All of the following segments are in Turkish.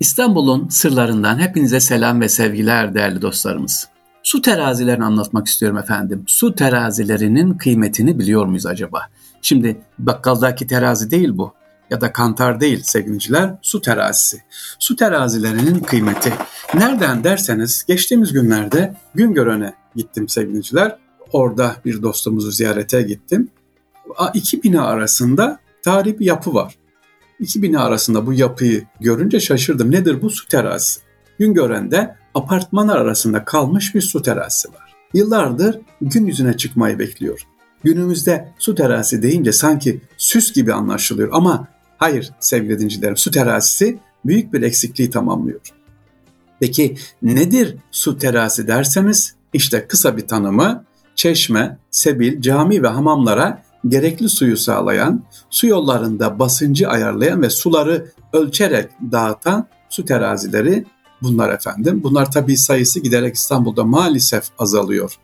İstanbul'un sırlarından hepinize selam ve sevgiler değerli dostlarımız. Su terazilerini anlatmak istiyorum efendim. Su terazilerinin kıymetini biliyor muyuz acaba? Şimdi bakkaldaki terazi değil bu ya da kantar değil sevgiliciler su terazisi. Su terazilerinin kıymeti. Nereden derseniz geçtiğimiz günlerde Güngören'e gittim sevgiliciler. Orada bir dostumuzu ziyarete gittim. İki bina arasında tarihi bir yapı var. İki bina arasında bu yapıyı görünce şaşırdım. Nedir bu su terazisi? Güngören'de apartmanlar arasında kalmış bir su terazisi var. Yıllardır gün yüzüne çıkmayı bekliyor. Günümüzde su terazisi deyince sanki süs gibi anlaşılıyor ama hayır sevgili dincilerim su terazisi büyük bir eksikliği tamamlıyor. Peki nedir su terazisi derseniz işte kısa bir tanımı çeşme, sebil, cami ve hamamlara gerekli suyu sağlayan, su yollarında basıncı ayarlayan ve suları ölçerek dağıtan su terazileri bunlar efendim. Bunlar tabii sayısı giderek İstanbul'da maalesef azalıyor.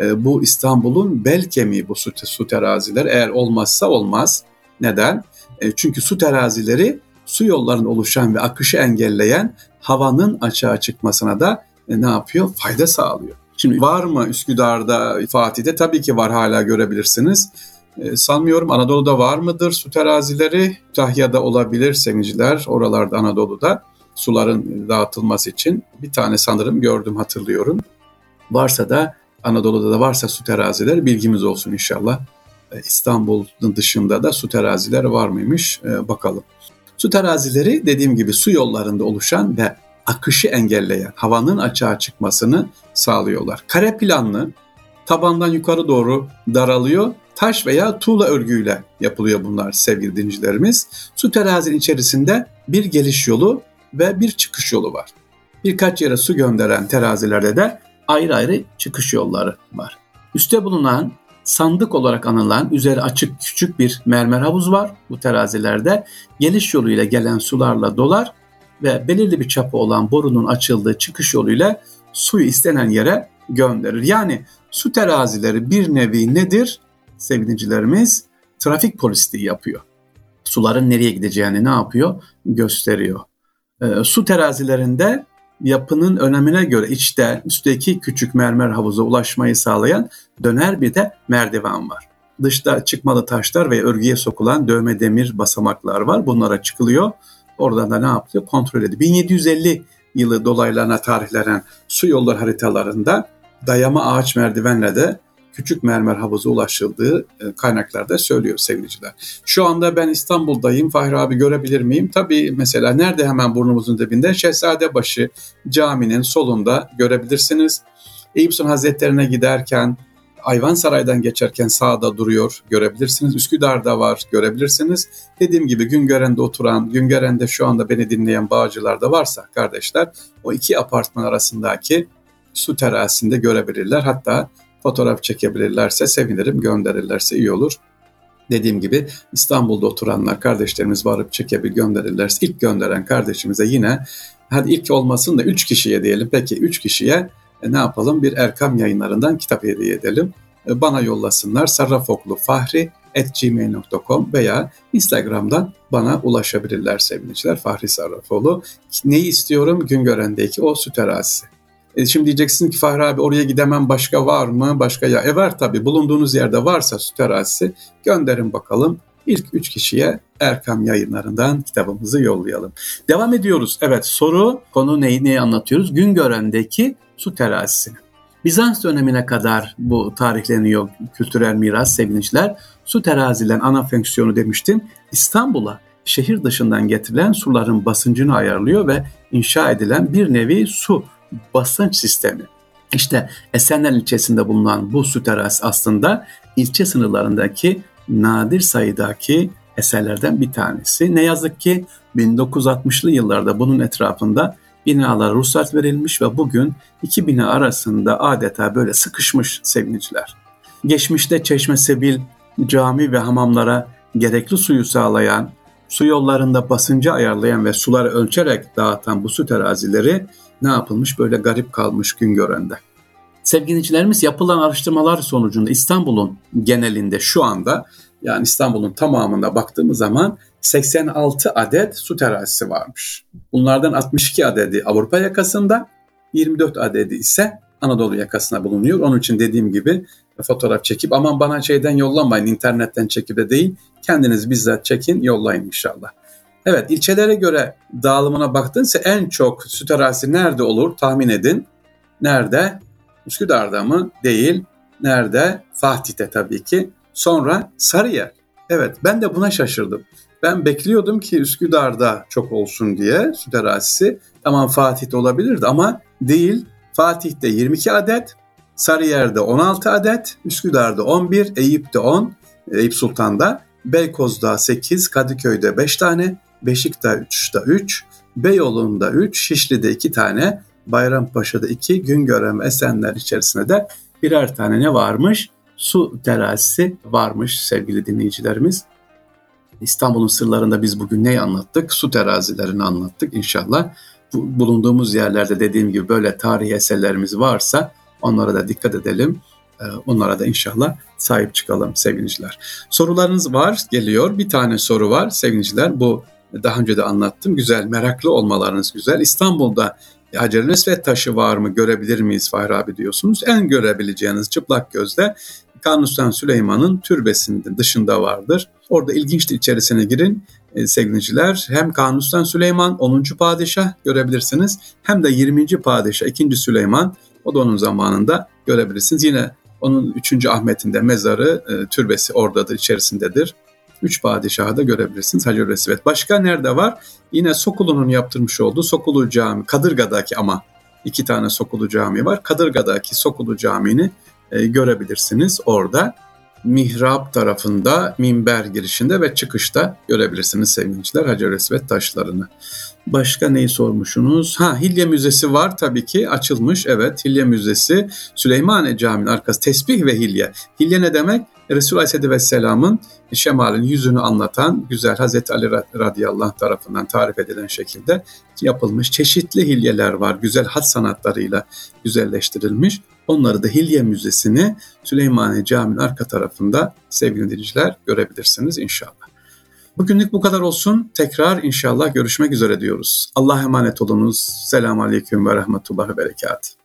E, bu İstanbul'un bel kemiği bu su, su terazileri. Eğer olmazsa olmaz. Neden? E, çünkü su terazileri su yollarının oluşan ve akışı engelleyen havanın açığa çıkmasına da e, ne yapıyor? Fayda sağlıyor. Şimdi var mı Üsküdar'da, Fatih'te? Tabii ki var hala görebilirsiniz. E, sanmıyorum Anadolu'da var mıdır su terazileri? Kütahya'da olabilir sevgiliciler, oralarda Anadolu'da suların dağıtılması için bir tane sanırım gördüm hatırlıyorum. Varsa da Anadolu'da da varsa su terazileri bilgimiz olsun inşallah. E, İstanbul'un dışında da su terazileri var mıymış e, bakalım. Su terazileri dediğim gibi su yollarında oluşan ve akışı engelleyen, havanın açığa çıkmasını sağlıyorlar. Kare planlı, tabandan yukarı doğru daralıyor taş veya tuğla örgüyle yapılıyor bunlar sevgili dincilerimiz. Su terazinin içerisinde bir geliş yolu ve bir çıkış yolu var. Birkaç yere su gönderen terazilerde de ayrı ayrı çıkış yolları var. Üste bulunan sandık olarak anılan üzeri açık küçük bir mermer havuz var bu terazilerde. Geliş yoluyla gelen sularla dolar ve belirli bir çapı olan borunun açıldığı çıkış yoluyla suyu istenen yere gönderir. Yani su terazileri bir nevi nedir? Sevgilicilerimiz trafik polisliği yapıyor. Suların nereye gideceğini ne yapıyor? Gösteriyor. E, su terazilerinde yapının önemine göre içte üstteki küçük mermer havuza ulaşmayı sağlayan döner bir de merdiven var. Dışta çıkmalı taşlar ve örgüye sokulan dövme demir basamaklar var. Bunlara çıkılıyor. Oradan da ne yapıyor? Kontrol ediyor. 1750 yılı dolaylarına tarihlenen su yolları haritalarında dayama ağaç merdivenle de küçük mermer havuza ulaşıldığı e, kaynaklarda söylüyor sevgiliciler. Şu anda ben İstanbul'dayım. Fahri abi görebilir miyim? Tabii mesela nerede hemen burnumuzun dibinde? Şehzadebaşı caminin solunda görebilirsiniz. Eyüp Hazretlerine giderken Ayvansaray'dan geçerken sağda duruyor görebilirsiniz. Üsküdar'da var görebilirsiniz. Dediğim gibi Güngören'de oturan, Güngören'de şu anda beni dinleyen bağcılar da varsa kardeşler o iki apartman arasındaki su terasinde görebilirler. Hatta fotoğraf çekebilirlerse sevinirim, gönderirlerse iyi olur. Dediğim gibi İstanbul'da oturanlar kardeşlerimiz varıp çekebil gönderirlerse ilk gönderen kardeşimize yine hadi ilk olmasın da 3 kişiye diyelim. Peki 3 kişiye e, ne yapalım? Bir Erkam yayınlarından kitap hediye edelim. E, bana yollasınlar. Sarrafoklu Fahri gmail.com veya Instagram'dan bana ulaşabilirler sevgiliciler. Fahri Sarrafoğlu. Neyi istiyorum? Güngören'deki o süt terazisi. E şimdi diyeceksin ki Fahri abi oraya gidemem başka var mı? Başka ya. E var tabii bulunduğunuz yerde varsa su terazisi gönderin bakalım. İlk üç kişiye Erkam yayınlarından kitabımızı yollayalım. Devam ediyoruz. Evet soru konu neyi neyi anlatıyoruz? Güngören'deki su terazisini. Bizans dönemine kadar bu tarihleniyor kültürel miras sevgiliciler. Su terazilerin ana fonksiyonu demiştim. İstanbul'a şehir dışından getirilen suların basıncını ayarlıyor ve inşa edilen bir nevi su basınç sistemi. İşte Esenler ilçesinde bulunan bu su teras aslında ilçe sınırlarındaki nadir sayıdaki eserlerden bir tanesi. Ne yazık ki 1960'lı yıllarda bunun etrafında binalara ruhsat verilmiş ve bugün iki bina arasında adeta böyle sıkışmış sevgiliciler. Geçmişte Çeşme Sebil, cami ve hamamlara gerekli suyu sağlayan, su yollarında basıncı ayarlayan ve suları ölçerek dağıtan bu su terazileri ne yapılmış böyle garip kalmış gün görende. Sevgilicilerimiz yapılan araştırmalar sonucunda İstanbul'un genelinde şu anda yani İstanbul'un tamamında baktığımız zaman 86 adet su terazisi varmış. Bunlardan 62 adedi Avrupa yakasında, 24 adedi ise Anadolu yakasına bulunuyor. Onun için dediğim gibi fotoğraf çekip aman bana şeyden yollamayın internetten çekip de değil kendiniz bizzat çekin yollayın inşallah. Evet ilçelere göre dağılımına baktınsa en çok süt arazisi nerede olur tahmin edin. Nerede? Üsküdar'da mı? Değil. Nerede? Fatih'te tabii ki. Sonra Sarıyer. Evet ben de buna şaşırdım. Ben bekliyordum ki Üsküdar'da çok olsun diye süt arazisi. Tamam Fatih'te olabilirdi ama değil. Fatih'te 22 adet, Sarıyer'de 16 adet, Üsküdar'da 11, Eyüp'te 10, Eyüp Sultan'da, Beykoz'da 8, Kadıköy'de 5 tane, Beşiktaş'ta 3, Beyoğlu'nda 3, Şişli'de 2 tane, Bayrampaşa'da 2, Güngören Esenler içerisinde de birer tane ne varmış? Su terazisi varmış sevgili dinleyicilerimiz. İstanbul'un sırlarında biz bugün neyi anlattık? Su terazilerini anlattık inşallah. Bulunduğumuz yerlerde dediğim gibi böyle tarihi eserlerimiz varsa onlara da dikkat edelim. Ee, onlara da inşallah sahip çıkalım sevgiliciler. Sorularınız var, geliyor. Bir tane soru var sevgiliciler. Bu daha önce de anlattım. Güzel, meraklı olmalarınız güzel. İstanbul'da Hacer-i Esved taşı var mı, görebilir miyiz Fahri abi diyorsunuz. En görebileceğiniz çıplak gözle Kanuni Süleyman'ın türbesinin dışında vardır. Orada ilginçtir içerisine girin e, sevgiliciler. Hem Kanuni Süleyman 10. padişah görebilirsiniz hem de 20. padişah 2. Süleyman o da onun zamanında görebilirsiniz. Yine onun 3. Ahmet'in de mezarı, e, türbesi oradadır, içerisindedir. Üç padişahı da görebilirsiniz Hacer Esved. Başka nerede var? Yine Sokulu'nun yaptırmış olduğu Sokulu Cami, Kadırga'daki ama iki tane Sokulu Cami var. Kadırga'daki Sokulu Camii'ni e, görebilirsiniz orada. Mihrap tarafında, minber girişinde ve çıkışta görebilirsiniz sevgiliciler Hacer Esved taşlarını. Başka neyi sormuşsunuz? Ha Hilye Müzesi var tabii ki açılmış. Evet Hilye Müzesi Süleymaniye Camii'nin arkası tesbih ve hilye. Hilye ne demek? Resul Aleyhisselatü Vesselam'ın şemalin yüzünü anlatan güzel Hazreti Ali radıyallahu tarafından tarif edilen şekilde yapılmış çeşitli hilyeler var. Güzel hat sanatlarıyla güzelleştirilmiş. Onları da Hilye Müzesi'ni Süleymaniye Camii'nin arka tarafında sevgili dinleyiciler görebilirsiniz inşallah. Bugünlük bu kadar olsun. Tekrar inşallah görüşmek üzere diyoruz. Allah'a emanet olunuz. Selamun Aleyküm ve Rahmetullah ve Berekat.